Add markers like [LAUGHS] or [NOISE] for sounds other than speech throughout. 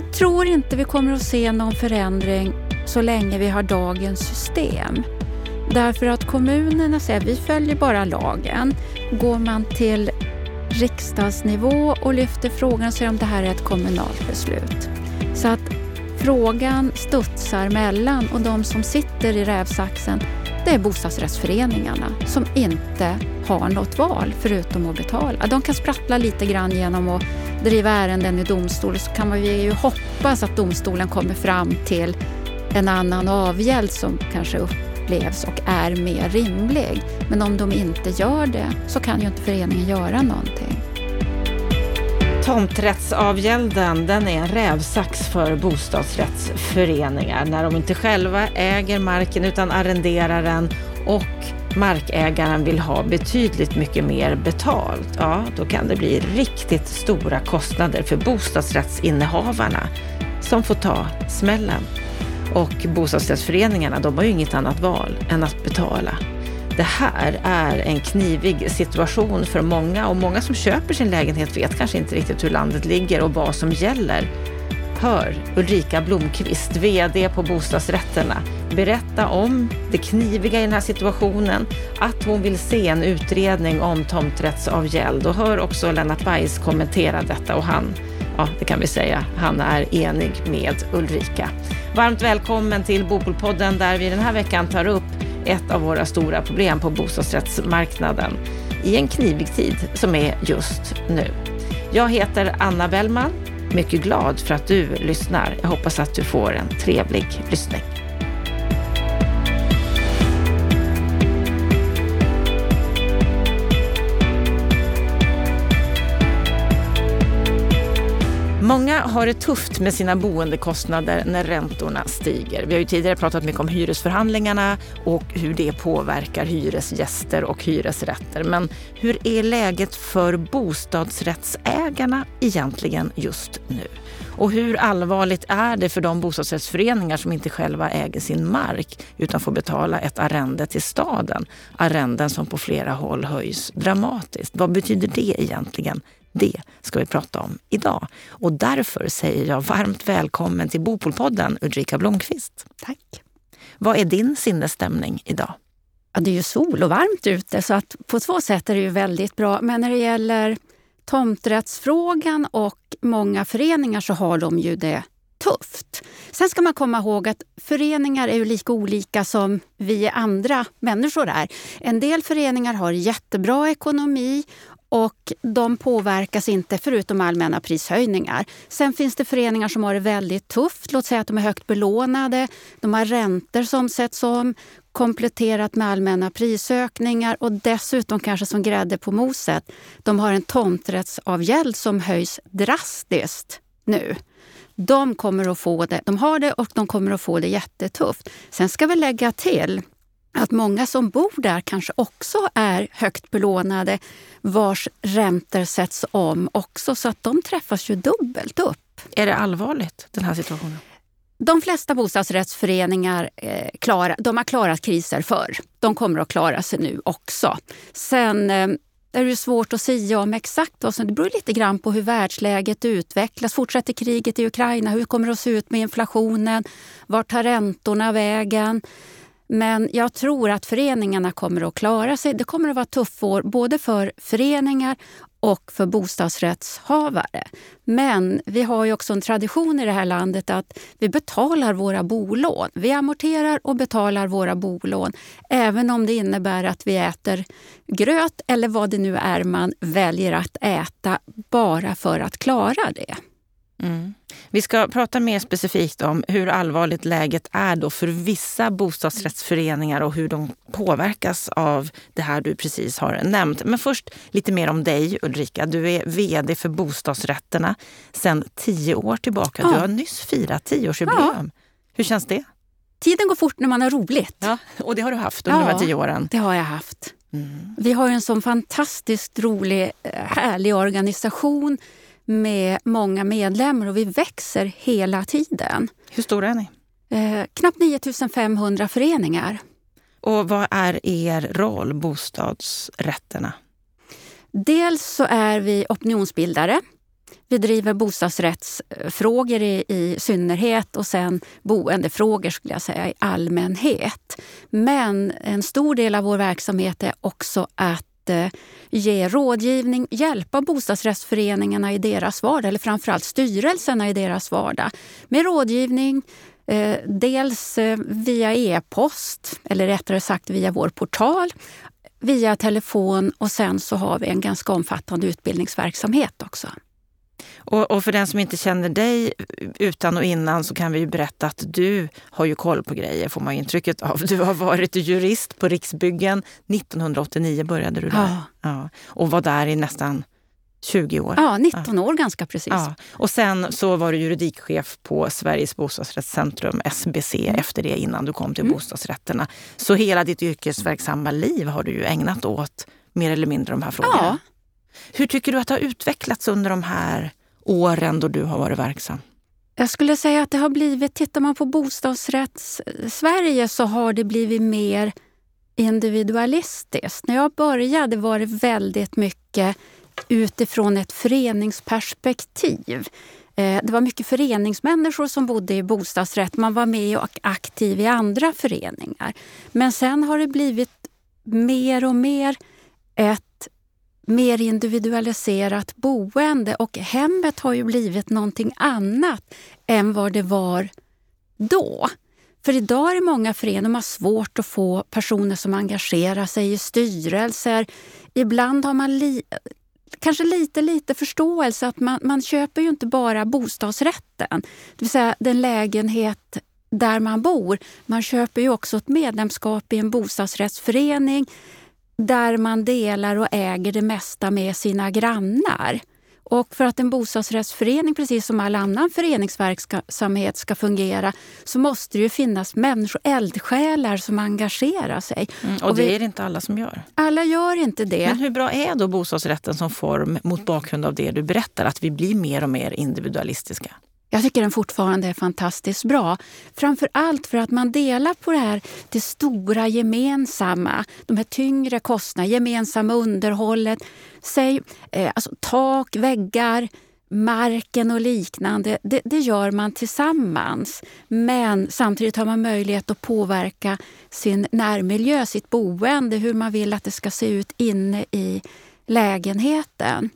Jag tror inte vi kommer att se någon förändring så länge vi har dagens system. Därför att kommunerna säger vi följer bara lagen. Går man till riksdagsnivå och lyfter frågan så säger de att det här är ett kommunalt beslut. Så att frågan studsar mellan och de som sitter i rävsaxen det är bostadsrättsföreningarna som inte har något val förutom att betala. De kan sprattla lite grann genom att driva ärenden i domstol så kan man ju hoppas att domstolen kommer fram till en annan avgäld som kanske upplevs och är mer rimlig. Men om de inte gör det så kan ju inte föreningen göra någonting. Tomträttsavgälden den är en rävsax för bostadsrättsföreningar när de inte själva äger marken utan arrenderar den och markägaren vill ha betydligt mycket mer betalt, ja då kan det bli riktigt stora kostnader för bostadsrättsinnehavarna som får ta smällen. Och bostadsrättsföreningarna, de har ju inget annat val än att betala. Det här är en knivig situation för många och många som köper sin lägenhet vet kanske inte riktigt hur landet ligger och vad som gäller. Hör Ulrika Blomqvist, VD på Bostadsrätterna, berätta om det kniviga i den här situationen, att hon vill se en utredning om tomträttsavgäld och hör också Lennart Weiss kommentera detta och han, ja det kan vi säga, han är enig med Ulrika. Varmt välkommen till Bopolpodden där vi den här veckan tar upp ett av våra stora problem på bostadsrättsmarknaden i en knivig tid som är just nu. Jag heter Anna Bellman. Mycket glad för att du lyssnar. Jag hoppas att du får en trevlig lyssning. Många har det tufft med sina boendekostnader när räntorna stiger. Vi har ju tidigare pratat mycket om hyresförhandlingarna och hur det påverkar hyresgäster och hyresrätter. Men hur är läget för bostadsrättsägarna egentligen just nu? Och hur allvarligt är det för de bostadsrättsföreningar som inte själva äger sin mark utan får betala ett arrende till staden? Arrenden som på flera håll höjs dramatiskt. Vad betyder det egentligen det ska vi prata om idag. Och därför säger jag varmt välkommen till Bopolpodden Ulrika Blomqvist. Tack. Vad är din sinnesstämning idag? Ja, det är ju sol och varmt ute så att på två sätt är det ju väldigt bra. Men när det gäller tomträttsfrågan och många föreningar så har de ju det tufft. Sen ska man komma ihåg att föreningar är ju lika olika som vi andra människor är. En del föreningar har jättebra ekonomi och de påverkas inte förutom allmänna prishöjningar. Sen finns det föreningar som har det väldigt tufft. Låt säga att de är högt belånade. De har räntor som sätts om kompletterat med allmänna prisökningar och dessutom kanske som grädde på moset. De har en tomträttsavgäld som höjs drastiskt nu. De kommer att få det. De har det och de kommer att få det jättetufft. Sen ska vi lägga till att många som bor där kanske också är högt belånade vars räntor sätts om också så att de träffas ju dubbelt upp. Är det allvarligt den här situationen? De flesta bostadsrättsföreningar eh, klar, de har klarat kriser förr. De kommer att klara sig nu också. Sen eh, är det svårt att säga om exakt vad som... Det beror lite grann på hur världsläget utvecklas. Fortsätter kriget i Ukraina? Hur kommer det att se ut med inflationen? Vart tar räntorna vägen? Men jag tror att föreningarna kommer att klara sig. Det kommer att vara tufft år både för föreningar och för bostadsrättshavare. Men vi har ju också en tradition i det här landet att vi betalar våra bolån. Vi amorterar och betalar våra bolån även om det innebär att vi äter gröt eller vad det nu är man väljer att äta bara för att klara det. Mm. Vi ska prata mer specifikt om hur allvarligt läget är då för vissa bostadsrättsföreningar och hur de påverkas av det här du precis har nämnt. Men först lite mer om dig Ulrika. Du är VD för Bostadsrätterna sedan tio år tillbaka. Ja. Du har nyss firat tioårsjubileum. Ja. Hur känns det? Tiden går fort när man har roligt. Ja, och det har du haft under ja, de här tio åren. det har jag haft. Mm. Vi har en sån fantastiskt rolig, eh, härlig organisation med många medlemmar och vi växer hela tiden. Hur stora är ni? Eh, knappt 9500 föreningar. Och vad är er roll, bostadsrätterna? Dels så är vi opinionsbildare. Vi driver bostadsrättsfrågor i, i synnerhet och sen boendefrågor skulle jag säga i allmänhet. Men en stor del av vår verksamhet är också att Eh, ge rådgivning, hjälpa bostadsrättsföreningarna i deras vardag, eller framförallt styrelserna i deras vardag med rådgivning, eh, dels eh, via e-post, eller rättare sagt via vår portal, via telefon och sen så har vi en ganska omfattande utbildningsverksamhet också. Och, och, för den som inte känner dig utan och innan så kan vi ju berätta att du har ju koll på grejer, får man intrycket av. Du har varit jurist på Riksbyggen. 1989 började du där. Ja. ja. Och var där i nästan 20 år. Ja, 19 ja. år ganska precis. Ja. Och sen så var du juridikchef på Sveriges bostadsrättscentrum, SBC, mm. efter det innan du kom till mm. bostadsrätterna. Så hela ditt yrkesverksamma liv har du ju ägnat åt mer eller mindre de här frågorna. Ja. Hur tycker du att det har utvecklats under de här åren då du har varit verksam? Jag skulle säga att det har blivit, tittar man på bostadsrätts-Sverige så har det blivit mer individualistiskt. När jag började var det väldigt mycket utifrån ett föreningsperspektiv. Eh, det var mycket föreningsmänniskor som bodde i bostadsrätt. Man var med och aktiv i andra föreningar. Men sen har det blivit mer och mer ett mer individualiserat boende och hemmet har ju blivit någonting annat än vad det var då. För idag är det många föreningar som har svårt att få personer som engagerar sig i styrelser. Ibland har man li kanske lite, lite förståelse att man, man köper ju inte bara bostadsrätten, det vill säga den lägenhet där man bor. Man köper ju också ett medlemskap i en bostadsrättsförening där man delar och äger det mesta med sina grannar. Och för att en bostadsrättsförening, precis som all annan föreningsverksamhet ska fungera, så måste det ju finnas människor, eldsjälar som engagerar sig. Mm, och, och det vi, är det inte alla som gör. Alla gör inte det. Men hur bra är då bostadsrätten som form mot bakgrund av det du berättar, att vi blir mer och mer individualistiska? Jag tycker den fortfarande är fantastiskt bra. Framför allt för att man delar på det här det stora gemensamma. De här tyngre kostnaderna, gemensamma underhållet. Säg, eh, alltså, tak, väggar, marken och liknande. Det, det, gör man tillsammans. Men samtidigt har man möjlighet att påverka sin närmiljö, sitt boende, hur man vill att det ska se ut inne i lägenheten.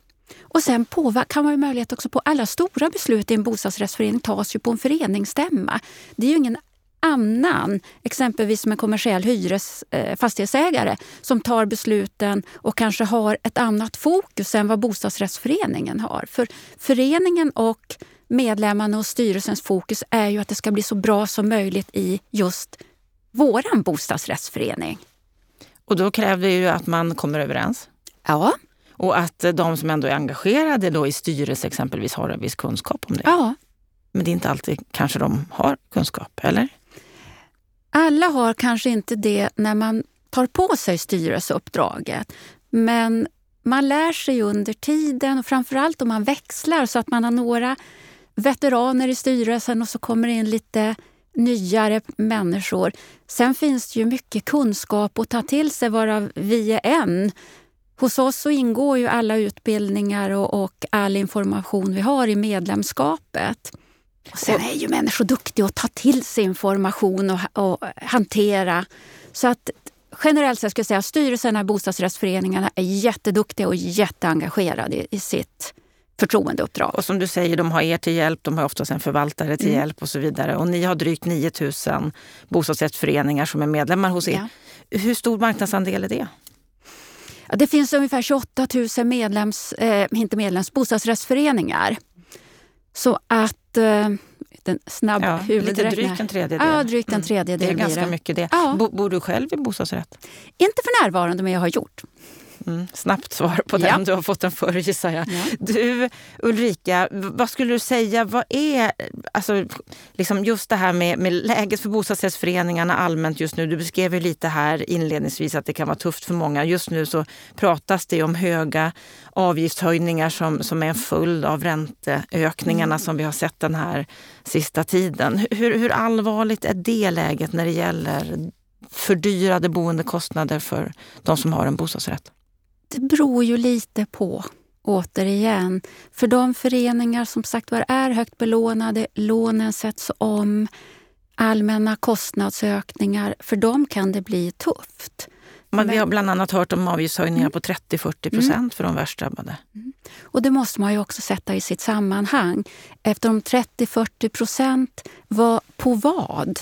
Och sen kan man ju möjlighet också på alla stora beslut i en bostadsrättsförening tas ju på en föreningsstämma. Det är ju ingen annan, exempelvis som en kommersiell hyres, eh, fastighetsägare som tar besluten och kanske har ett annat fokus än vad bostadsrättsföreningen har. För föreningen och medlemmarna och styrelsens fokus är ju att det ska bli så bra som möjligt i just våran bostadsrättsförening. Och då kräver det ju att man kommer överens. Ja. Och att de som ändå är engagerade då i styrelse exempelvis har en viss kunskap om det. Ja. Men det är inte alltid kanske de har kunskap, eller? Alla har kanske inte det när man tar på sig styrelseuppdraget. Men man lär sig under tiden och framförallt om man växlar så att man har några veteraner i styrelsen och så kommer det in lite nyare människor. Sen finns det ju mycket kunskap att ta till sig varav vi är en. Hos oss så ingår ju alla utbildningar och, och all information vi har i medlemskapet. Och sen är ju människor duktiga att ta till sig information och, och hantera. Så att generellt sett skulle jag säga att styrelserna i bostadsrättsföreningarna är jätteduktiga och jätteengagerade i, i sitt förtroendeuppdrag. Och som du säger, de har er till hjälp, de har oftast en förvaltare till mm. hjälp och så vidare. Och ni har drygt 9000 bostadsrättsföreningar som är medlemmar hos er. Ja. Hur stor marknadsandel är det? Ja, det finns ungefär 28 000 medlems, eh, inte medlems, bostadsrättsföreningar. Så att... Eh, den snabb ja, lite drygt en tredjedel. Ja, drygt en mm. tredjedel mm. Det är ganska mycket det. Ja. Bor du själv i bostadsrätt? Inte för närvarande, men jag har gjort. Mm, snabbt svar på den. Ja. Du har fått den förr gissar jag. Ja. Du Ulrika, vad skulle du säga, vad är alltså, liksom just det här med, med läget för bostadsrättsföreningarna allmänt just nu? Du beskrev ju lite här inledningsvis att det kan vara tufft för många. Just nu så pratas det om höga avgiftshöjningar som, som är en följd av ränteökningarna mm. som vi har sett den här sista tiden. Hur, hur allvarligt är det läget när det gäller fördyrade boendekostnader för de som har en bostadsrätt? Det beror ju lite på återigen. För de föreningar som sagt var är högt belånade, lånen sätts om, allmänna kostnadsökningar, för dem kan det bli tufft. Men vi har bland annat hört om avgiftshöjningar på 30-40 procent mm. för de värst drabbade. Mm. Och det måste man ju också sätta i sitt sammanhang. Eftersom 30-40 procent var på vad?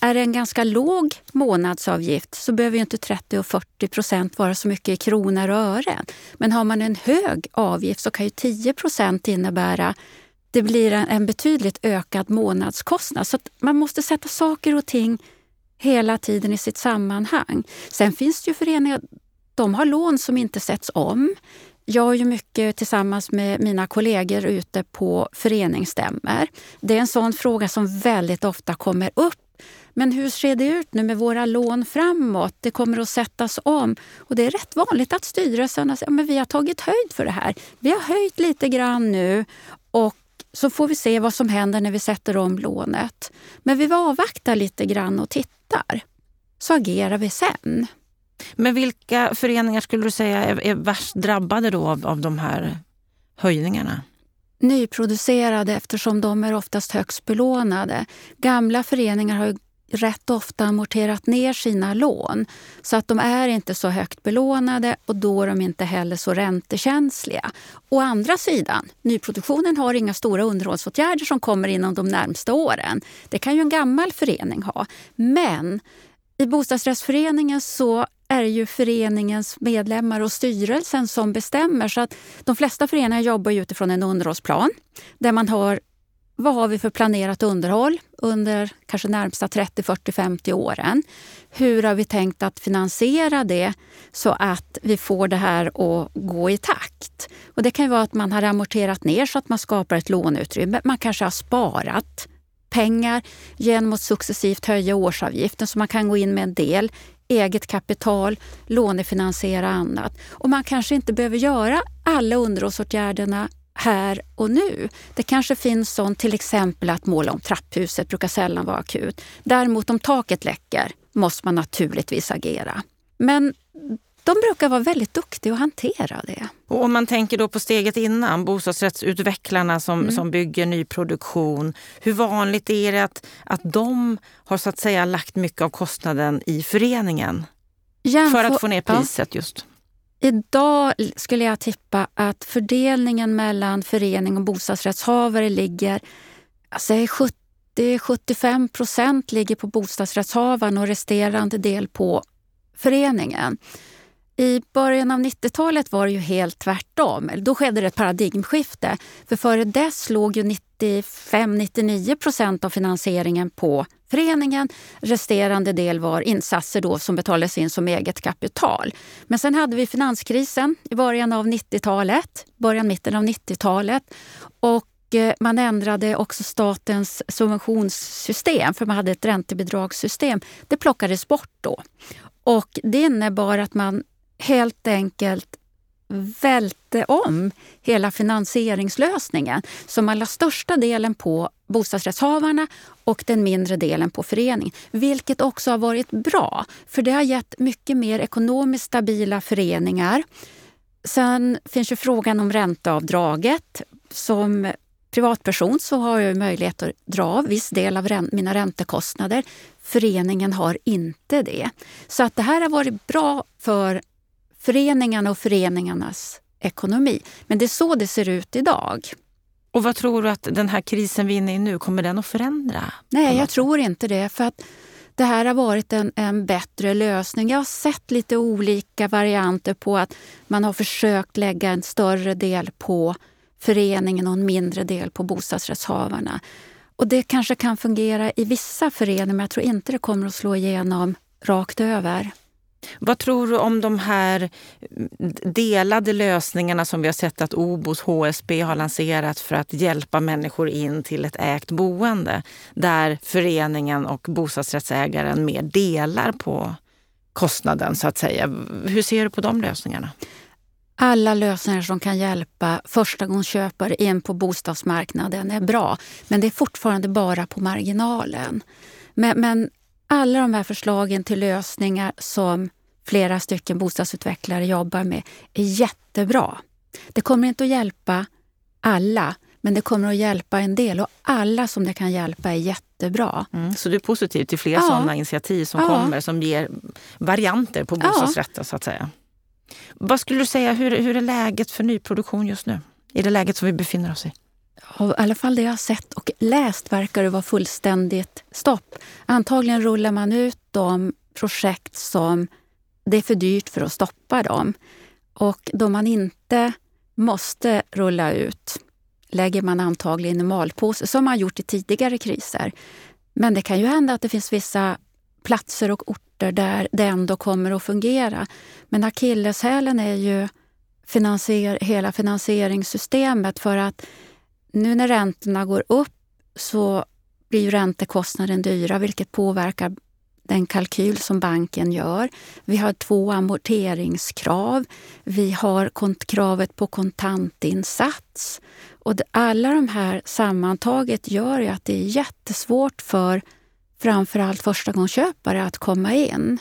Är det en ganska låg månadsavgift så behöver ju inte 30 och 40 procent vara så mycket i kronor och ören. Men har man en hög avgift så kan ju 10 procent innebära det blir en betydligt ökad månadskostnad. Så man måste sätta saker och ting hela tiden i sitt sammanhang. Sen finns det ju föreningar de har lån som inte sätts om. Jag är ju mycket tillsammans med mina kollegor ute på föreningsstämmor. Det är en sån fråga som väldigt ofta kommer upp. Men hur ser det ut nu med våra lån framåt? Det kommer att sättas om. Och det är rätt vanligt att styrelsen säger att vi har tagit höjd för det här. Vi har höjt lite grann nu och så får vi se vad som händer när vi sätter om lånet. Men vi avvaktar lite grann och tittar. Så agerar vi sen. Men vilka föreningar skulle du säga är, är värst drabbade då av, av de här höjningarna? Nyproducerade eftersom de är oftast högst belånade. Gamla föreningar har rätt ofta amorterat ner sina lån. Så att de är inte så högt belånade och då är de inte heller så räntekänsliga. Å andra sidan, nyproduktionen har inga stora underhållsåtgärder som kommer inom de närmsta åren. Det kan ju en gammal förening ha. Men i bostadsrättsföreningen så är det ju föreningens medlemmar och styrelsen som bestämmer. Så att De flesta föreningar jobbar utifrån en underhållsplan där man har vad har vi för planerat underhåll under kanske närmsta 30, 40, 50 åren? Hur har vi tänkt att finansiera det så att vi får det här att gå i takt? Och det kan vara att man har amorterat ner så att man skapar ett låneutrymme. Man kanske har sparat pengar genom att successivt höja årsavgiften så man kan gå in med en del eget kapital, lånefinansiera annat. Och man kanske inte behöver göra alla underhållsåtgärderna här och nu. Det kanske finns sånt, till exempel att måla om trapphuset brukar sällan vara akut. Däremot om taket läcker måste man naturligtvis agera. Men de brukar vara väldigt duktiga att hantera det. Och om man tänker då på steget innan, bostadsrättsutvecklarna som, mm. som bygger nyproduktion. Hur vanligt är det att, att de har så att säga lagt mycket av kostnaden i föreningen? Jämför, för att få ner priset ja. just? Idag skulle jag tippa att fördelningen mellan förening och bostadsrättshavare ligger alltså 70-75 procent ligger på bostadsrättshavaren och resterande del på föreningen. I början av 90-talet var det ju helt tvärtom. Då skedde det ett paradigmskifte. För före dess låg ju 95-99 procent av finansieringen på föreningen. Resterande del var insatser då som betalades in som eget kapital. Men sen hade vi finanskrisen i början av 90-talet, början mitten av 90-talet. Och eh, man ändrade också statens subventionssystem, för man hade ett räntebidragssystem. Det plockades bort då. Och det innebar att man helt enkelt välte om hela finansieringslösningen. Så man la största delen på bostadsrättshavarna och den mindre delen på föreningen. Vilket också har varit bra, för det har gett mycket mer ekonomiskt stabila föreningar. Sen finns ju frågan om ränteavdraget. Som privatperson så har jag möjlighet att dra av viss del av mina räntekostnader. Föreningen har inte det. Så att det här har varit bra för föreningarna och föreningarnas ekonomi. Men det är så det ser ut idag. Och vad tror du att den här krisen vi är inne i nu, kommer den att förändra? Nej, jag tror inte det. För att det här har varit en, en bättre lösning. Jag har sett lite olika varianter på att man har försökt lägga en större del på föreningen och en mindre del på bostadsrättshavarna. Och det kanske kan fungera i vissa föreningar men jag tror inte det kommer att slå igenom rakt över. Vad tror du om de här delade lösningarna som vi har sett att OBOS HSB har lanserat för att hjälpa människor in till ett ägt boende? Där föreningen och bostadsrättsägaren mer delar på kostnaden så att säga. Hur ser du på de lösningarna? Alla lösningar som kan hjälpa förstagångsköpare in på bostadsmarknaden är bra. Men det är fortfarande bara på marginalen. Men, men alla de här förslagen till lösningar som flera stycken bostadsutvecklare jobbar med är jättebra. Det kommer inte att hjälpa alla, men det kommer att hjälpa en del och alla som det kan hjälpa är jättebra. Mm, så du är positiv till fler ja. sådana initiativ som ja. kommer som ger varianter på bostadsrätter ja. så att säga? Vad skulle du säga, hur, hur är läget för nyproduktion just nu? I det läget som vi befinner oss i? Av i alla fall det jag har sett och läst verkar det vara fullständigt stopp. Antagligen rullar man ut de projekt som det är för dyrt för att stoppa dem. Och då man inte måste rulla ut lägger man antagligen i malpåse, som man gjort i tidigare kriser. Men det kan ju hända att det finns vissa platser och orter där det ändå kommer att fungera. Men akilleshälen är ju finansier, hela finansieringssystemet för att nu när räntorna går upp så blir ju räntekostnaden dyra vilket påverkar den kalkyl som banken gör. Vi har två amorteringskrav. Vi har kravet på kontantinsats. Och alla de här sammantaget gör att det är jättesvårt för framförallt förstagångsköpare att komma in.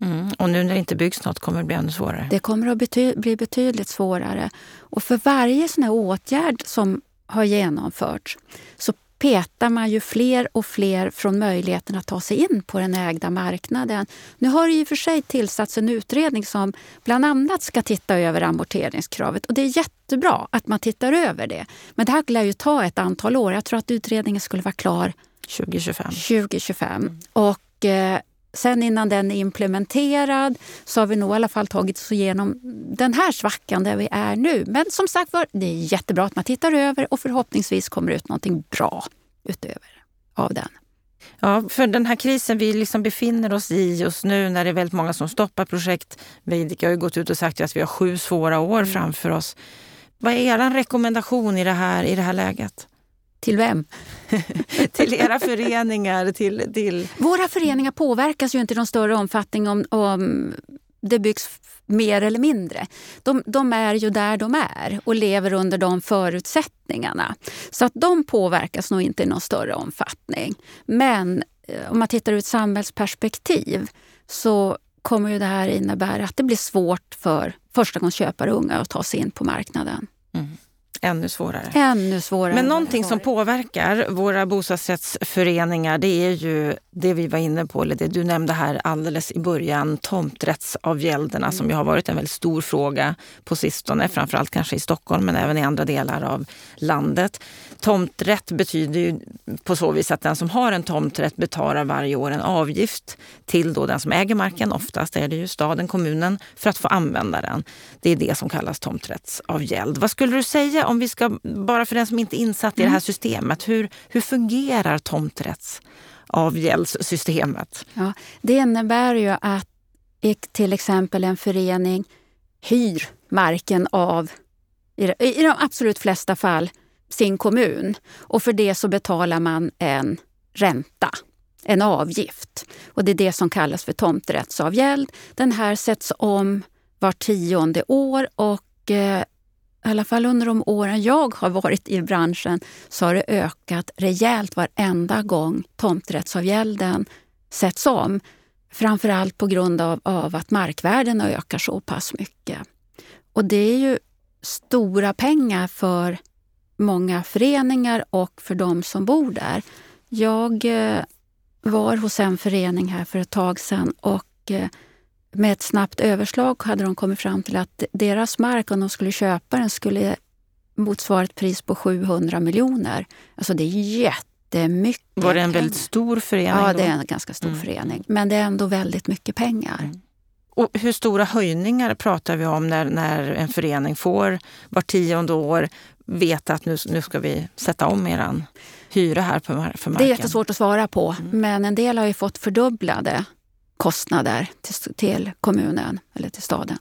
Mm. Och nu när det inte byggs något kommer det bli ännu svårare? Det kommer att bety bli betydligt svårare. Och för varje sån här åtgärd som har genomförts så petar man ju fler och fler från möjligheten att ta sig in på den ägda marknaden. Nu har det i och för sig tillsatts en utredning som bland annat ska titta över amorteringskravet och det är jättebra att man tittar över det. Men det här lär ju ta ett antal år. Jag tror att utredningen skulle vara klar 2025. 2025. Mm. Och, eh, Sen innan den är implementerad så har vi nog i alla fall tagit oss igenom den här svackan där vi är nu. Men som sagt var, det är jättebra att man tittar över och förhoppningsvis kommer ut någonting bra utöver av den. Ja, för den här krisen vi liksom befinner oss i just nu när det är väldigt många som stoppar projekt. Veidekke har ju gått ut och sagt att vi har sju svåra år mm. framför oss. Vad är er rekommendation i det här, i det här läget? Till vem? [LAUGHS] till era föreningar? Till, till... Våra föreningar påverkas ju inte i någon större omfattning om, om det byggs mer eller mindre. De, de, är ju där de är och lever under de förutsättningarna. Så att de påverkas nog inte i någon större omfattning. Men eh, om man tittar ur ett samhällsperspektiv så kommer ju det här innebära att det blir svårt för förstagångsköpare och unga att ta sig in på marknaden. Mm. Ännu svårare. Ännu svårare. Men någonting som påverkar våra bostadsrättsföreningar det är ju det vi var inne på, eller det du nämnde här alldeles i början, tomträttsavgälderna mm. som ju har varit en väldigt stor fråga på sistone, framförallt kanske i Stockholm men även i andra delar av landet. Tomträtt betyder ju på så vis att den som har en tomträtt betalar varje år en avgift till då den som äger marken, oftast är det ju staden, kommunen, för att få använda den. Det är det som kallas tomträttsavgäld. Vad skulle du säga om vi ska, bara för den som inte är insatt i det här mm. systemet, hur, hur fungerar tomträttsavgäldssystemet? Ja, det innebär ju att till exempel en förening hyr marken av, i de absolut flesta fall, sin kommun. Och för det så betalar man en ränta, en avgift. Och det är det som kallas för tomträttsavgäld. Den här sätts om var tionde år och eh, i alla fall under de åren jag har varit i branschen så har det ökat rejält varenda gång tomträttsavgälden sätts om. Framförallt på grund av, av att markvärdena ökar så pass mycket. Och det är ju stora pengar för många föreningar och för de som bor där. Jag eh, var hos en förening här för ett tag sedan och eh, med ett snabbt överslag hade de kommit fram till att deras mark, om de skulle köpa den, skulle motsvara ett pris på 700 miljoner. Alltså det är jättemycket. Var det en väldigt stor förening? Ja, det är en ganska stor mm. förening. Men det är ändå väldigt mycket pengar. Mm. Och hur stora höjningar pratar vi om när, när en förening får var tionde år veta att nu, nu ska vi sätta om eran hyra här för marken? Det är jättesvårt att svara på, mm. men en del har ju fått fördubblade kostnader till, till kommunen eller till staden.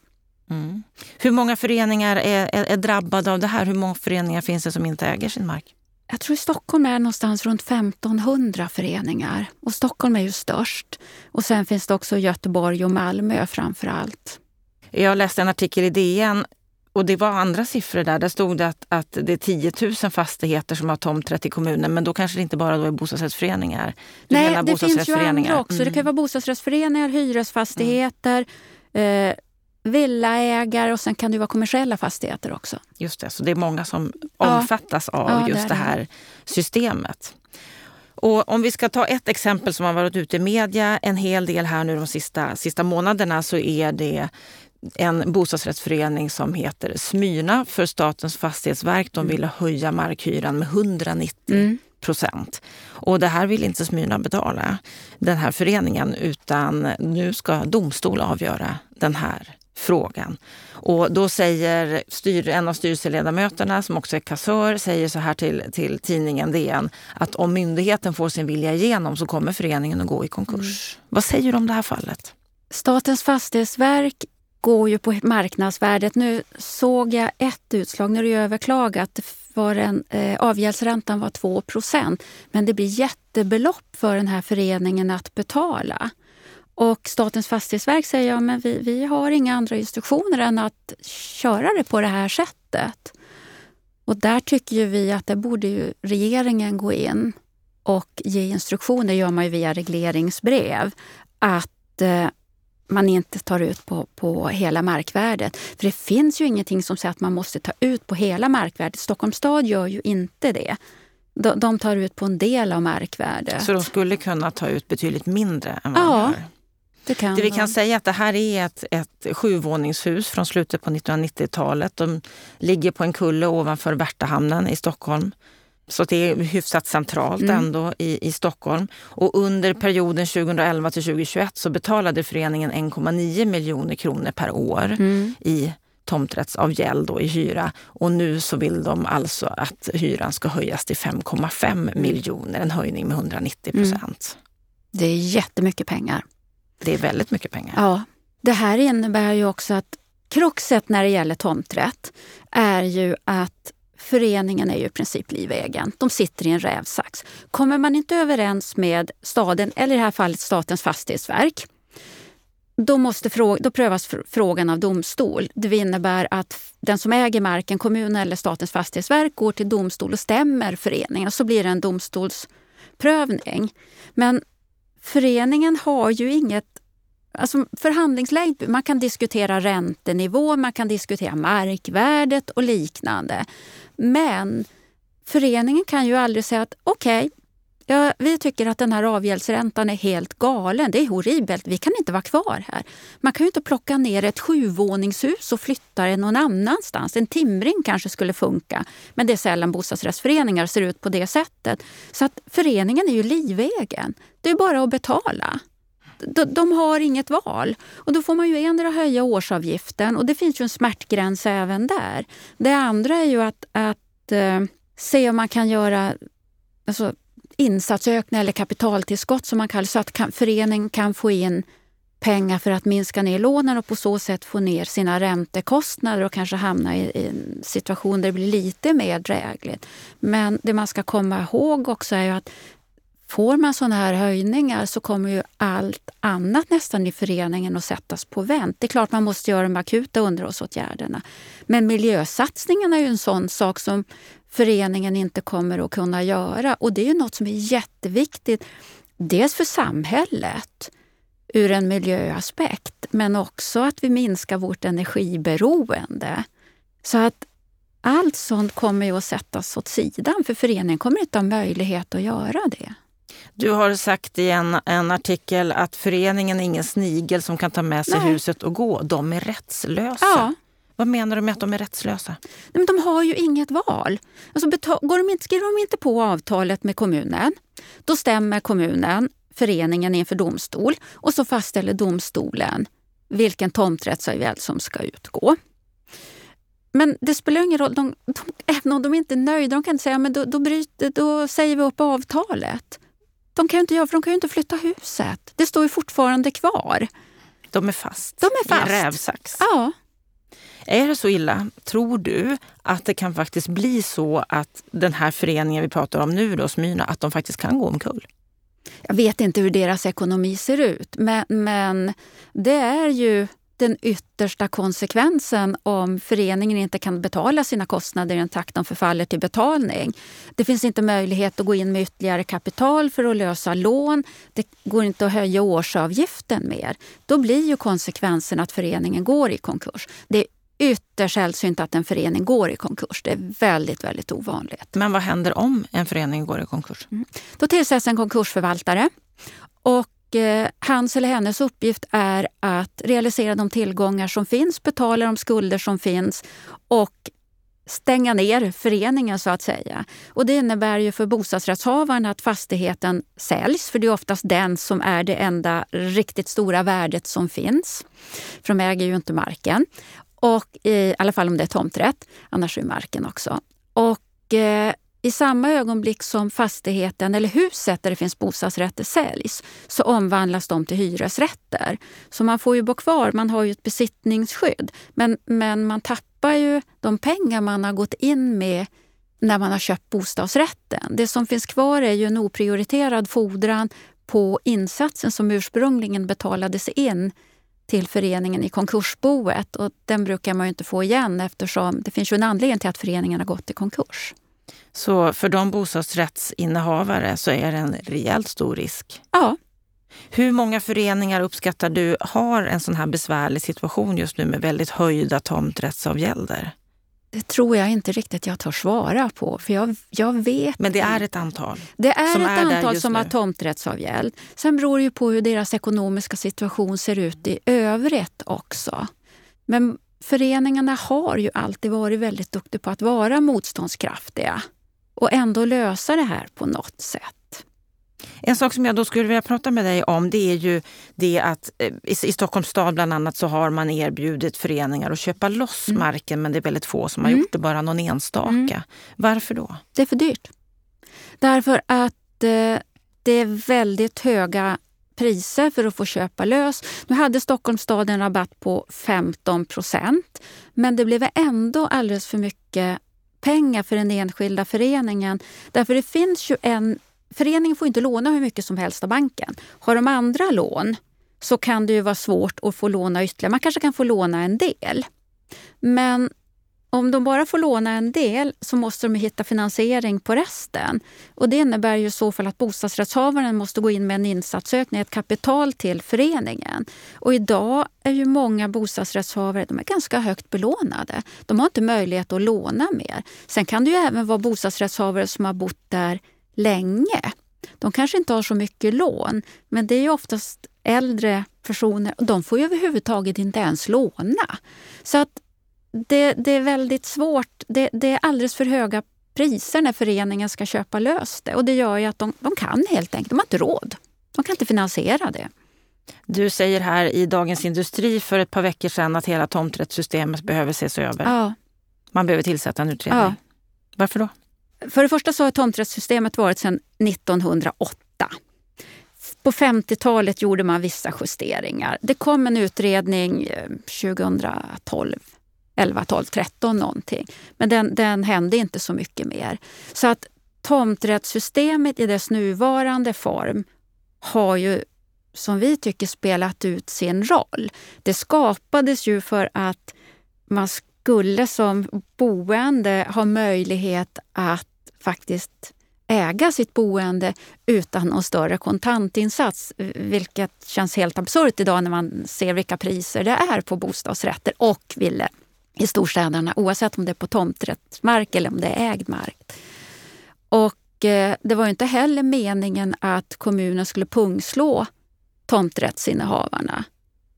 Mm. Hur många föreningar är, är, är, drabbade av det här? Hur många föreningar finns det som inte äger sin mark? Jag tror i Stockholm är det någonstans runt 1500 föreningar. Och Stockholm är ju störst. Och sen finns det också Göteborg och Malmö framför allt. Jag läste en artikel i DN och det var andra siffror där. Där stod det att, att det är 10 000 fastigheter som har tomträtt i kommunen. Men då kanske det inte bara då är bostadsrättsföreningar? Du Nej, det finns ju andra också. Mm. Det kan mm. vara bostadsrättsföreningar, hyresfastigheter. Mm. Eh, villaägare och sen kan det vara kommersiella fastigheter också. Just det, så det är många som omfattas ja. av ja, just det, det här systemet. Och om vi ska ta ett exempel som har varit ute i media en hel del här nu de sista, sista månaderna så är det en bostadsrättsförening som heter Smyrna för Statens fastighetsverk. De ville höja markhyran med 190 mm. procent. Och det här vill inte Smyrna betala, den här föreningen, utan nu ska domstol avgöra den här frågan. Och då säger styr, en av styrelseledamöterna, som också är kassör, säger så här till, till tidningen DN att om myndigheten får sin vilja igenom så kommer föreningen att gå i konkurs. Mm. Vad säger du om det här fallet? Statens fastighetsverk går ju på marknadsvärdet. Nu såg jag ett utslag, när det överklagat, var en, eh, avgäldsräntan var 2% men det blir jättebelopp för den här föreningen att betala. Och Statens fastighetsverk säger ja, men vi, vi har inga andra instruktioner än att köra det på det här sättet. Och där tycker ju vi att det borde ju regeringen gå in och ge instruktioner, gör man ju via regleringsbrev, att eh, man inte tar ut på, på hela markvärdet. För det finns ju ingenting som säger att man måste ta ut på hela markvärdet. Stockholms stad gör ju inte det. De, de tar ut på en del av markvärdet. Så de skulle kunna ta ut betydligt mindre än vad ja, de gör? Det, kan det vi kan säga är att det här är ett, ett sjuvåningshus från slutet på 1990-talet. De ligger på en kulle ovanför Värtahamnen i Stockholm. Så det är hyfsat centralt mm. ändå i, i Stockholm. Och under perioden 2011 till 2021 så betalade föreningen 1,9 miljoner kronor per år mm. i tomträttsavgäld och i hyra. Och nu så vill de alltså att hyran ska höjas till 5,5 miljoner, en höjning med 190 procent. Mm. Det är jättemycket pengar. Det är väldigt mycket pengar. Ja. Det här innebär ju också att kruxet när det gäller tomträtt är ju att föreningen är ju i princip livegen. De sitter i en rävsax. Kommer man inte överens med staden, eller i det här fallet Statens fastighetsverk, då, måste fråga, då prövas frågan av domstol. Det innebär att den som äger marken, kommunen eller Statens fastighetsverk, går till domstol och stämmer föreningen och så blir det en domstolsprövning. Men föreningen har ju inget Alltså förhandlingsläge, man kan diskutera räntenivå, man kan diskutera markvärdet och liknande. Men föreningen kan ju aldrig säga att okej, okay, ja, vi tycker att den här avgäldsräntan är helt galen. Det är horribelt, vi kan inte vara kvar här. Man kan ju inte plocka ner ett sjuvåningshus och flytta det någon annanstans. En timring kanske skulle funka, men det är sällan bostadsrättsföreningar ser ut på det sättet. Så att föreningen är ju livegen. Det är bara att betala de, de har inget val. Och då får man ju endera höja årsavgiften och det finns ju en smärtgräns även där. Det andra är ju att, att eh, se om man kan göra alltså, insatsökningar eller kapitaltillskott som man kallar så att kan, föreningen kan få in pengar för att minska ner lånen och på så sätt få ner sina räntekostnader och kanske hamna i, i en situation där det blir lite mer drägligt. Men det man ska komma ihåg också är ju att Får man sådana här höjningar så kommer ju allt annat nästan i föreningen att sättas på vänt. Det är klart man måste göra de akuta underhållsåtgärderna. Men miljösatsningarna är ju en sån sak som föreningen inte kommer att kunna göra. Och det är ju något som är jätteviktigt. Dels för samhället ur en miljöaspekt, men också att vi minskar vårt energiberoende. Så att allt sånt kommer ju att sättas åt sidan för föreningen kommer inte ha möjlighet att göra det. Du har sagt i en, en artikel att föreningen är ingen snigel som kan ta med sig Nej. huset och gå. De är rättslösa. Ja. Vad menar du med att de är rättslösa? Men de har ju inget val. Alltså, går de inte, skriver de inte på avtalet med kommunen, då stämmer kommunen föreningen inför domstol och så fastställer domstolen vilken tomträttsavgäld som ska utgå. Men det spelar ingen roll, de, de, även om de inte är nöjda, de kan inte säga men då, då, bryter, då säger vi upp avtalet. De kan ju inte göra för de kan ju inte flytta huset. Det står ju fortfarande kvar. De är fast, de är fast. i en rävsax. Ja. Är det så illa, tror du, att det kan faktiskt bli så att den här föreningen vi pratar om nu, då, Smyrna, att de faktiskt kan gå omkull? Jag vet inte hur deras ekonomi ser ut, men, men det är ju den yttersta konsekvensen om föreningen inte kan betala sina kostnader i en takt de förfaller till betalning. Det finns inte möjlighet att gå in med ytterligare kapital för att lösa lån. Det går inte att höja årsavgiften mer. Då blir ju konsekvensen att föreningen går i konkurs. Det är ytterst sällsynt att en förening går i konkurs. Det är väldigt, väldigt ovanligt. Men vad händer om en förening går i konkurs? Mm. Då tillsätts en konkursförvaltare. Och Eh, hans eller hennes uppgift är att realisera de tillgångar som finns, betala de skulder som finns och stänga ner föreningen så att säga. Och det innebär ju för bostadsrättshavaren att fastigheten säljs, för det är oftast den som är det enda riktigt stora värdet som finns. För de äger ju inte marken. Och I alla fall om det är tomträtt, annars är marken också. Och eh, i samma ögonblick som fastigheten eller huset där det finns bostadsrätter säljs så omvandlas de till hyresrätter. Så man får ju bo kvar, man har ju ett besittningsskydd. Men, men man tappar ju de pengar man har gått in med när man har köpt bostadsrätten. Det som finns kvar är ju en oprioriterad fordran på insatsen som ursprungligen betalades in till föreningen i konkursboet. Och den brukar man ju inte få igen eftersom det finns ju en anledning till att föreningen har gått i konkurs. Så för de bostadsrättsinnehavare så är det en rejält stor risk? Ja. Hur många föreningar uppskattar du har en sån här besvärlig situation just nu med väldigt höjda tomträttsavgälder? Det tror jag inte riktigt jag tar svara på. För jag, jag vet Men det är ett antal? Det är ett är antal som nu. har tomträttsavgäld. Sen beror det ju på hur deras ekonomiska situation ser ut i övrigt också. Men föreningarna har ju alltid varit väldigt duktiga på att vara motståndskraftiga och ändå lösa det här på något sätt. En sak som jag då skulle vilja prata med dig om det är ju det att eh, i Stockholms stad bland annat så har man erbjudit föreningar att köpa loss mm. marken men det är väldigt få som har mm. gjort det, bara någon enstaka. Mm. Varför då? Det är för dyrt. Därför att eh, det är väldigt höga priser för att få köpa lös. Nu hade Stockholms stad en rabatt på 15 procent men det blev ändå alldeles för mycket pengar för den enskilda föreningen. Därför det finns ju en... Föreningen får inte låna hur mycket som helst av banken. Har de andra lån så kan det ju vara svårt att få låna ytterligare. Man kanske kan få låna en del. Men om de bara får låna en del så måste de hitta finansiering på resten. Och Det innebär ju i så fall att bostadsrättshavaren måste gå in med en insatsökning, ett kapital till föreningen. Och idag är ju många bostadsrättshavare de är ganska högt belånade. De har inte möjlighet att låna mer. Sen kan det ju även vara bostadsrättshavare som har bott där länge. De kanske inte har så mycket lån, men det är ju oftast äldre personer och de får ju överhuvudtaget inte ens låna. Så att det, det, är väldigt svårt. Det, det, är alldeles för höga priser när föreningen ska köpa lös det. Och det gör ju att de, de kan helt enkelt, de har inte råd. De kan inte finansiera det. Du säger här i Dagens Industri för ett par veckor sedan att hela tomträttssystemet behöver ses över. Ja. Man behöver tillsätta en utredning. Ja. Varför då? För det första så har tomträttssystemet varit sedan 1908. På 50-talet gjorde man vissa justeringar. Det kom en utredning 2012 eh, 11, 12, 13 någonting. Men den, den hände inte så mycket mer. Så att tomträttssystemet i dess nuvarande form har ju som vi tycker spelat ut sin roll. Det skapades ju för att man skulle som boende ha möjlighet att faktiskt äga sitt boende utan någon större kontantinsats. Vilket känns helt absurt idag när man ser vilka priser det är på bostadsrätter och villor i storstäderna oavsett om det är på tomträttsmark eller om det är ägd mark. Och eh, det var inte heller meningen att kommunen skulle pungslå tomträttsinnehavarna.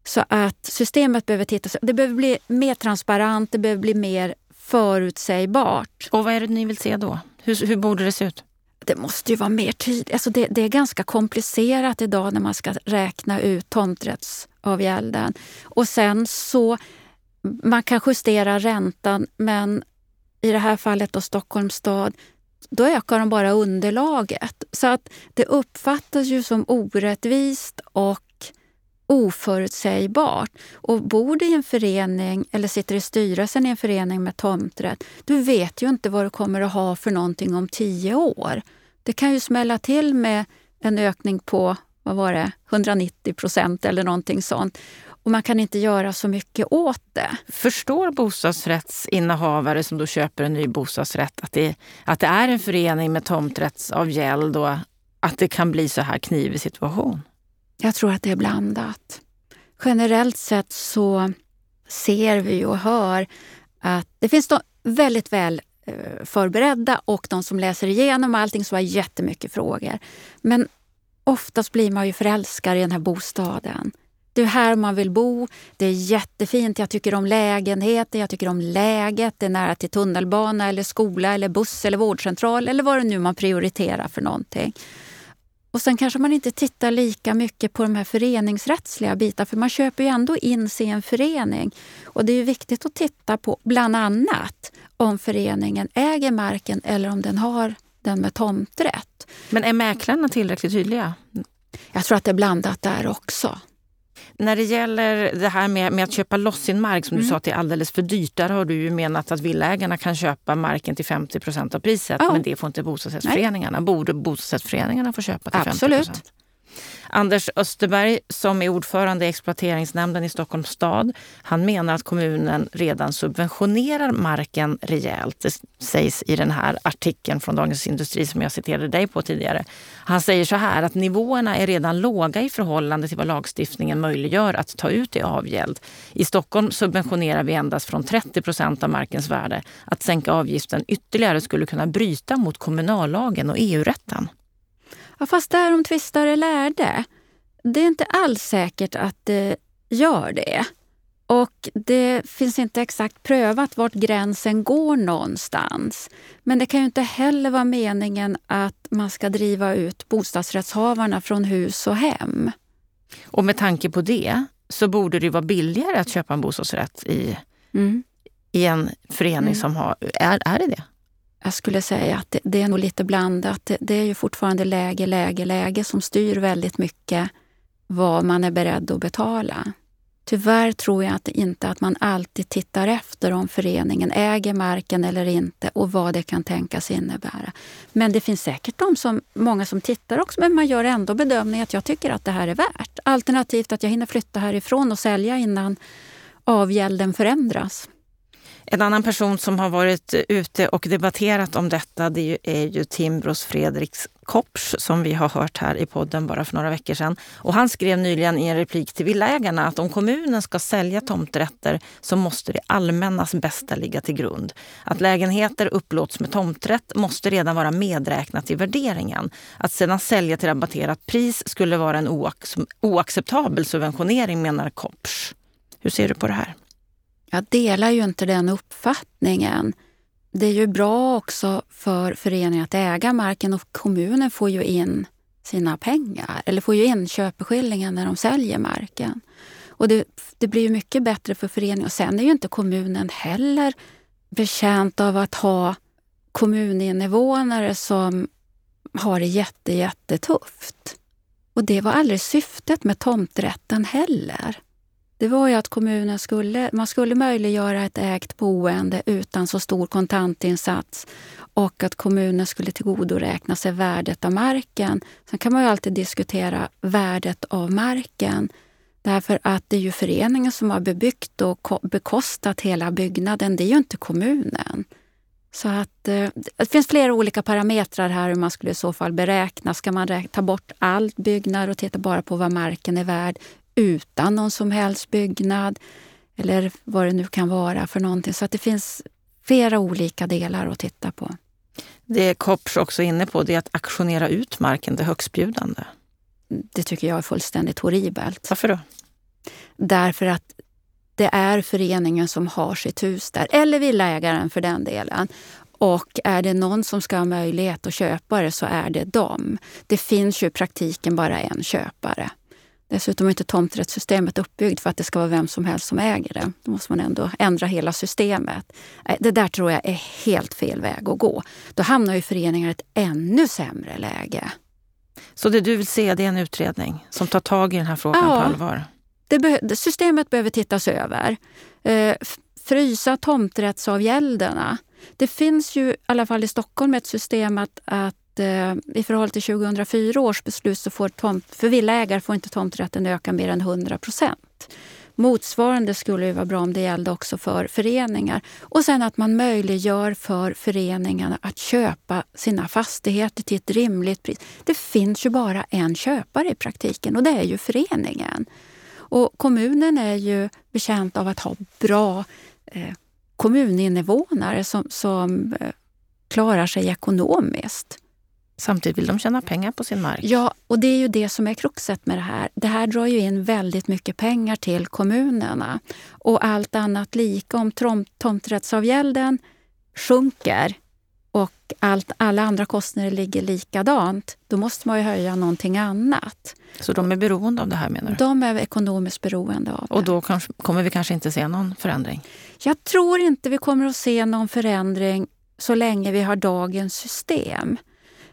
Så att systemet behöver tittas Det behöver bli mer transparent, det behöver bli mer förutsägbart. Och vad är det ni vill se då? Hur, hur borde det se ut? Det måste ju vara mer tydligt. Alltså det, det, är ganska komplicerat idag när man ska räkna ut tomträttsavgälden. Och sen så man kan justera räntan, men i det här fallet då Stockholms stad, då ökar de bara underlaget. Så att det uppfattas ju som orättvist och oförutsägbart. Och bor du i en förening eller sitter i styrelsen i en förening med tomträtt, du vet ju inte vad du kommer att ha för någonting om tio år. Det kan ju smälla till med en ökning på vad var det, 190 procent eller någonting sånt och man kan inte göra så mycket åt det. Förstår bostadsrättsinnehavare som då köper en ny bostadsrätt att det, att det är en förening med tomträttsavgäld och att det kan bli så här knivig situation? Jag tror att det är blandat. Generellt sett så ser vi och hör att det finns de väldigt väl eh, förberedda och de som läser igenom allting som har jättemycket frågor. Men oftast blir man ju förälskad i den här bostaden. Det är här man vill bo. Det är jättefint. Jag tycker om lägenheten, jag tycker om läget. Det är nära till tunnelbana, eller skola, eller buss eller vårdcentral eller vad det nu man prioriterar för någonting. Och sen kanske man inte tittar lika mycket på de här föreningsrättsliga bitarna för man köper ju ändå in sig i en förening. Och det är viktigt att titta på bland annat om föreningen äger marken eller om den har den med tomträtt. Men är mäklarna tillräckligt tydliga? Jag tror att det är blandat där också. När det gäller det här med, med att köpa loss sin mark, som du mm. sa att det är alldeles för dyrt. Där har du ju menat att villaägarna kan köpa marken till 50 procent av priset. Ja. Men det får inte bostadsrättsföreningarna. Borde bostadsrättsföreningarna få köpa till Absolut. 50 procent? Anders Österberg som är ordförande i exploateringsnämnden i Stockholms stad. Han menar att kommunen redan subventionerar marken rejält. Det sägs i den här artikeln från Dagens Industri som jag citerade dig på tidigare. Han säger så här att nivåerna är redan låga i förhållande till vad lagstiftningen möjliggör att ta ut i avgäld. I Stockholm subventionerar vi endast från 30 procent av markens värde. Att sänka avgiften ytterligare skulle kunna bryta mot kommunallagen och EU-rätten. Ja, fast därom tvistar är lärde. Det är inte alls säkert att det gör det. Och det finns inte exakt prövat vart gränsen går någonstans. Men det kan ju inte heller vara meningen att man ska driva ut bostadsrättshavarna från hus och hem. Och med tanke på det så borde det vara billigare att köpa en bostadsrätt i, mm. i en förening mm. som har... Är, är det det? Jag skulle säga att det, det är nog lite blandat. Det, det, är ju fortfarande läge, läge, läge som styr väldigt mycket vad man är beredd att betala. Tyvärr tror jag att inte att man alltid tittar efter om föreningen äger marken eller inte och vad det kan tänkas innebära. Men det finns säkert de som, många som tittar också, men man gör ändå bedömningen att jag tycker att det här är värt. Alternativt att jag hinner flytta härifrån och sälja innan avgälden förändras. En annan person som har varit ute och debatterat om detta det är ju Timbros Fredriks Kopsch som vi har hört här i podden bara för några veckor sedan. Och han skrev nyligen i en replik till Villaägarna att om kommunen ska sälja tomträtter så måste det allmännas bästa ligga till grund. Att lägenheter upplåts med tomträtt måste redan vara medräknat i värderingen. Att sedan sälja till rabatterat pris skulle vara en oacceptabel subventionering menar Kopsch. Hur ser du på det här? Jag delar ju inte den uppfattningen. Det är ju bra också för föreningen att äga marken och kommunen får ju in sina pengar, eller får ju in köpeskillingen när de säljer marken. Och det, det blir ju mycket bättre för föreningen. Och sen är ju inte kommunen heller betjänt av att ha kommuninvånare som har det jätte, jättetufft. Och det var aldrig syftet med tomträtten heller det var ju att kommunen skulle, man skulle möjliggöra ett ägt boende utan så stor kontantinsats och att kommunen skulle tillgodoräkna sig värdet av marken. Sen kan man ju alltid diskutera värdet av marken. Därför att det är ju föreningen som har bebyggt och bekostat hela byggnaden. Det är ju inte kommunen. Så att, eh, det finns flera olika parametrar här hur man skulle i så fall beräkna. Ska man ta bort all byggnad och titta bara på vad marken är värd utan någon som helst byggnad eller vad det nu kan vara för någonting. Så att det finns flera olika delar att titta på. Det Kopps också inne på det är att aktionera ut marken till högstbjudande. Det tycker jag är fullständigt horribelt. Varför då? Därför att det är föreningen som har sitt hus där, eller villaägaren för den delen. Och är det någon som ska ha möjlighet att köpa det så är det dem. Det finns ju i praktiken bara en köpare. Dessutom är inte tomträttssystemet uppbyggt för att det ska vara vem som helst som äger det. Då måste man ändå ändra hela systemet. Det där tror jag är helt fel väg att gå. Då hamnar ju föreningar i ett ännu sämre läge. Så det du vill se det är en utredning som tar tag i den här frågan ja, på allvar? Det systemet behöver tittas över. Eh, frysa tomträttsavgälderna. Det finns ju i alla fall i Stockholm ett system att, att eh, i förhållande till 2004 års beslut så får tomt, för villaägare får inte tomträtten öka mer än 100 procent. Motsvarande skulle ju vara bra om det gällde också för föreningar. Och sen att man möjliggör för föreningarna att köpa sina fastigheter till ett rimligt pris. Det finns ju bara en köpare i praktiken och det är ju föreningen. Och kommunen är ju bekänt av att ha bra eh, kommuninvånare som, som eh, klarar sig ekonomiskt. Samtidigt vill de tjäna pengar på sin mark. Ja, och det är ju det som är kruxet med det här. Det här drar ju in väldigt mycket pengar till kommunerna. Och allt annat lika, om tomträttsavgälden sjunker och allt, alla andra kostnader ligger likadant, då måste man ju höja någonting annat. Så de är beroende av det här menar du? De är ekonomiskt beroende av det. Och då kanske, kommer vi kanske inte se någon förändring? Jag tror inte vi kommer att se någon förändring så länge vi har dagens system.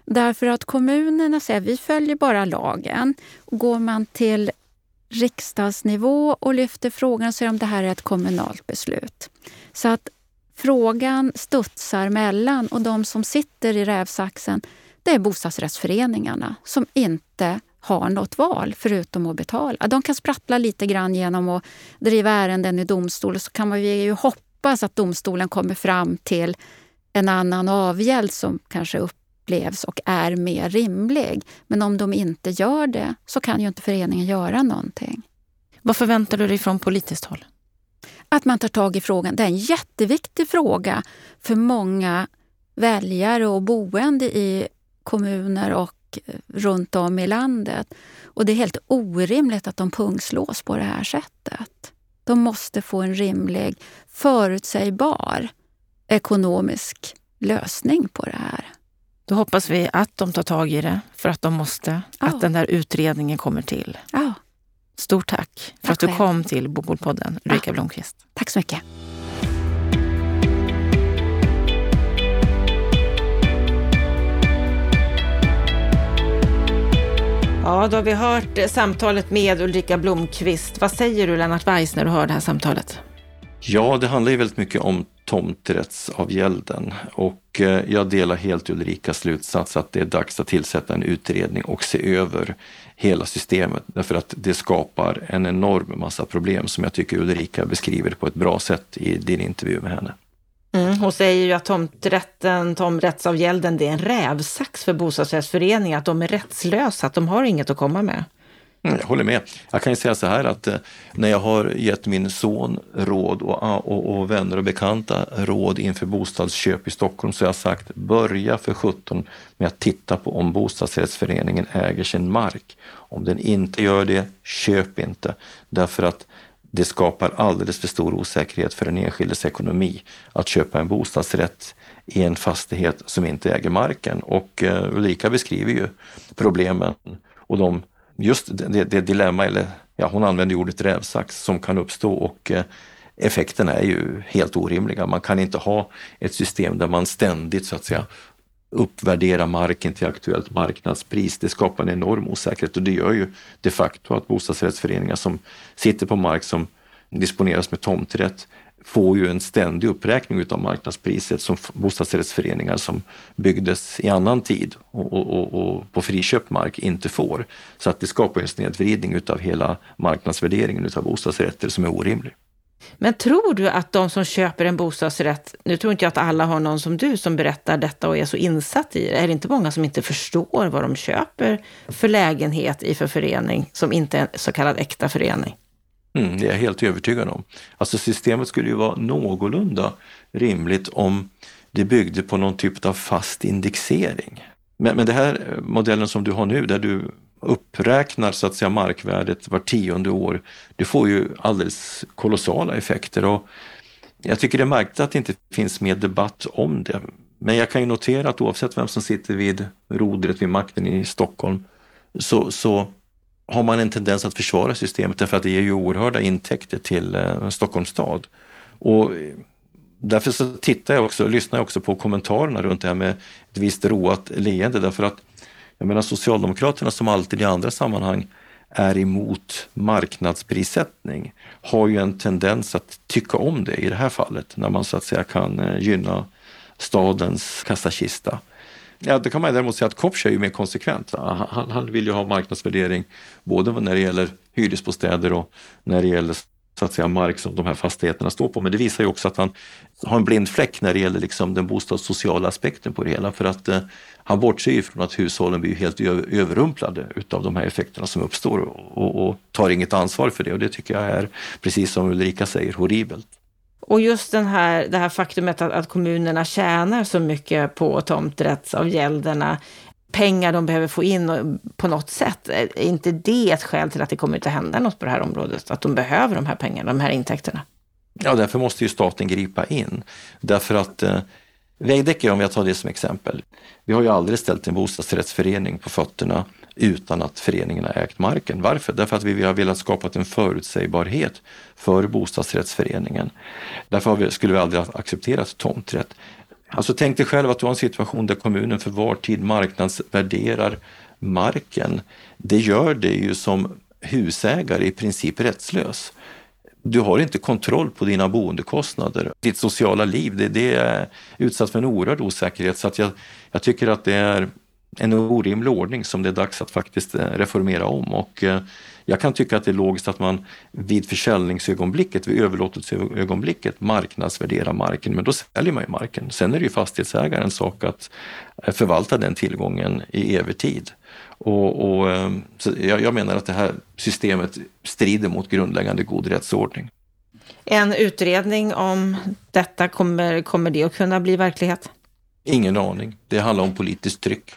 Därför att kommunerna säger vi följer bara lagen. Går man till riksdagsnivå och lyfter frågan så är det det här är ett kommunalt beslut. Så att frågan studsar mellan och de som sitter i rävsaxen det är bostadsrättsföreningarna som inte har något val förutom att betala. De kan sprattla lite grann genom att driva ärenden i domstol så kan man ju hoppas att domstolen kommer fram till en annan avgäld som kanske upplevs och är mer rimlig. Men om de inte gör det så kan ju inte föreningen göra någonting. Vad förväntar du dig från politiskt håll? Att man tar tag i frågan. Det är en jätteviktig fråga för många väljare och boende i kommuner och eh, runt om i landet. Och det är helt orimligt att de pungslås på det här sättet. De måste få en rimlig, förutsägbar ekonomisk lösning på det här. Då hoppas vi att de tar tag i det för att de måste, ja. att den där utredningen kommer till. Ja. Stort tack för tack att du kom till Bopolpodden, Ulrika ja. Blomqvist. Tack så mycket. Ja, då har vi hört samtalet med Ulrika Blomqvist. Vad säger du Lennart Weiss när du hör det här samtalet? Ja, det handlar ju väldigt mycket om tomträttsavgälden och eh, jag delar helt Ulrikas slutsats att det är dags att tillsätta en utredning och se över hela systemet därför att det skapar en enorm massa problem som jag tycker Ulrika beskriver på ett bra sätt i din intervju med henne. Mm, hon säger ju att tomträtten, tomträttsavgälden, det är en rävsax för bostadsrättsföreningar, att de är rättslösa, att de har inget att komma med. Mm, jag håller med. Jag kan ju säga så här att eh, när jag har gett min son råd och, ah, och, och, vänner och bekanta råd inför bostadsköp i Stockholm så har jag sagt börja för 17 med att titta på om bostadsrättsföreningen äger sin mark. Om den inte gör det, köp inte. Därför att det skapar alldeles för stor osäkerhet för den enskildes ekonomi att köpa en bostadsrätt i en fastighet som inte äger marken. Och eh, Ulrika beskriver ju problemen och de just det, det dilemma, eller ja, hon använder ordet rävsax, som kan uppstå och eh, effekterna är ju helt orimliga. Man kan inte ha ett system där man ständigt så att säga uppvärdera marken till aktuellt marknadspris. Det skapar en enorm osäkerhet och det gör ju de facto att bostadsrättsföreningar som sitter på mark som disponeras med tomträtt får ju en ständig uppräkning utav marknadspriset som bostadsrättsföreningar som byggdes i annan tid och, och, och, på friköpt mark inte får. Så att det skapar en snedvridning utav hela marknadsvärderingen utav bostadsrätter som är orimlig. Men tror du att de som köper en bostadsrätt, nu tror inte jag att alla har någon som du som berättar detta och är så insatt i det, är det inte många som inte förstår vad de köper för lägenhet i för förening som inte är en så kallad äkta förening? Mm, det är jag helt övertygad om. Alltså systemet skulle ju vara någorlunda rimligt om det byggde på någon typ av fast indexering. Men, men den här eh, modellen som du har nu där du uppräknar så att säga markvärdet var tionde år, det får ju alldeles kolossala effekter. Och jag tycker det är märkligt att det inte finns mer debatt om det. Men jag kan ju notera att oavsett vem som sitter vid rodret vid makten i Stockholm så, så har man en tendens att försvara systemet därför att det ger ju oerhörda intäkter till eh, Stockholms stad. Och eh, därför så tittar jag också, lyssnar jag också på kommentarerna runt det här med ett visst roat leende därför att jag menar Socialdemokraterna som alltid i andra sammanhang är emot marknadsprissättning har ju en tendens att tycka om det i det här fallet när man så att säga kan eh, gynna stadens kassakista. Ja, det kan man däremot säga att Kopsch är ju mer konsekvent. Han, han vill ju ha marknadsvärdering både när det gäller hyresbostäder och när det gäller så att säga, mark som de här fastigheterna står på. Men det visar ju också att han har en blind fläck när det gäller liksom den bostadssociala aspekten på det hela. För att eh, han bortser ju från att hushållen blir helt överrumplade utav de här effekterna som uppstår och, och, tar inget ansvar för det. Och det tycker jag är, precis som Ulrika säger, horribelt. Och just den här, det här faktumet att, att kommunerna tjänar så mycket på tomträttsavgälderna pengar de behöver få in på något sätt. Är inte det ett skäl till att det kommer inte hända något på det här området? Att de behöver de här pengarna, de här intäkterna? Ja, därför måste ju staten gripa in. Därför att eh, vägdäck, om jag tar det som exempel, vi har ju aldrig ställt en bostadsrättsförening på fötterna utan att föreningen har ägt marken. Varför? Därför att vi har velat skapa en förutsägbarhet för bostadsrättsföreningen. Därför skulle vi aldrig ha accepterat tomträtt. Alltså tänk dig själv att du har en situation där kommunen för var tid marknadsvärderar marken. Det gör det ju som husägare i princip rättslös. Du har inte kontroll på dina boendekostnader. Ditt sociala liv, det, det är utsatt för en oerhörd osäkerhet. Så att jag, jag tycker att det är en orimlig ordning som det är dags att faktiskt eh, reformera om. Och eh, jag kan tycka att det är logiskt att man vid försäljningsögonblicket, vid överlåtelseögonblicket marknadsvärderar marken, men då säljer man ju marken. Sen är det ju fastighetsägarens sak att eh, förvalta den tillgången i evig tid. Och, och jag, jag menar att det här systemet strider mot grundläggande god rättsordning. En utredning om detta, kommer, kommer det att kunna bli verklighet? Ingen aning. Det handlar om politiskt tryck.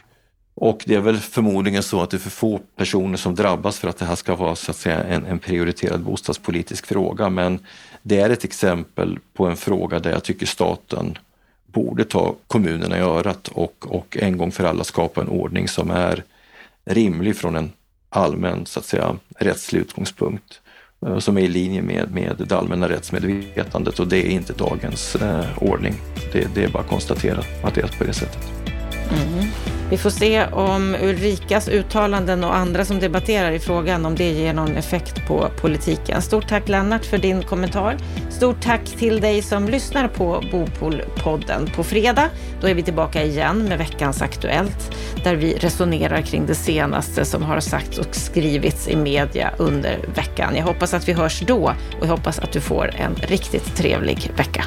Och det är väl förmodligen så att det är för få personer som drabbas för att det här ska vara så att säga en, en prioriterad bostadspolitisk fråga. Men det är ett exempel på en fråga där jag tycker staten borde ta kommunerna i örat och, och en gång för alla skapa en ordning som är rimlig från en allmän så att säga, rättslig utgångspunkt eh, som är i linje med, med det allmänna rättsmedvetandet och det är inte dagens eh, ordning. Det, det är bara att konstatera att det är på det sättet. Mm. Vi får se om Ulrikas uttalanden och andra som debatterar i frågan, om det ger någon effekt på politiken. Stort tack Lennart för din kommentar. Stort tack till dig som lyssnar på Bopolpodden. På fredag, då är vi tillbaka igen med veckans Aktuellt, där vi resonerar kring det senaste som har sagts och skrivits i media under veckan. Jag hoppas att vi hörs då och jag hoppas att du får en riktigt trevlig vecka.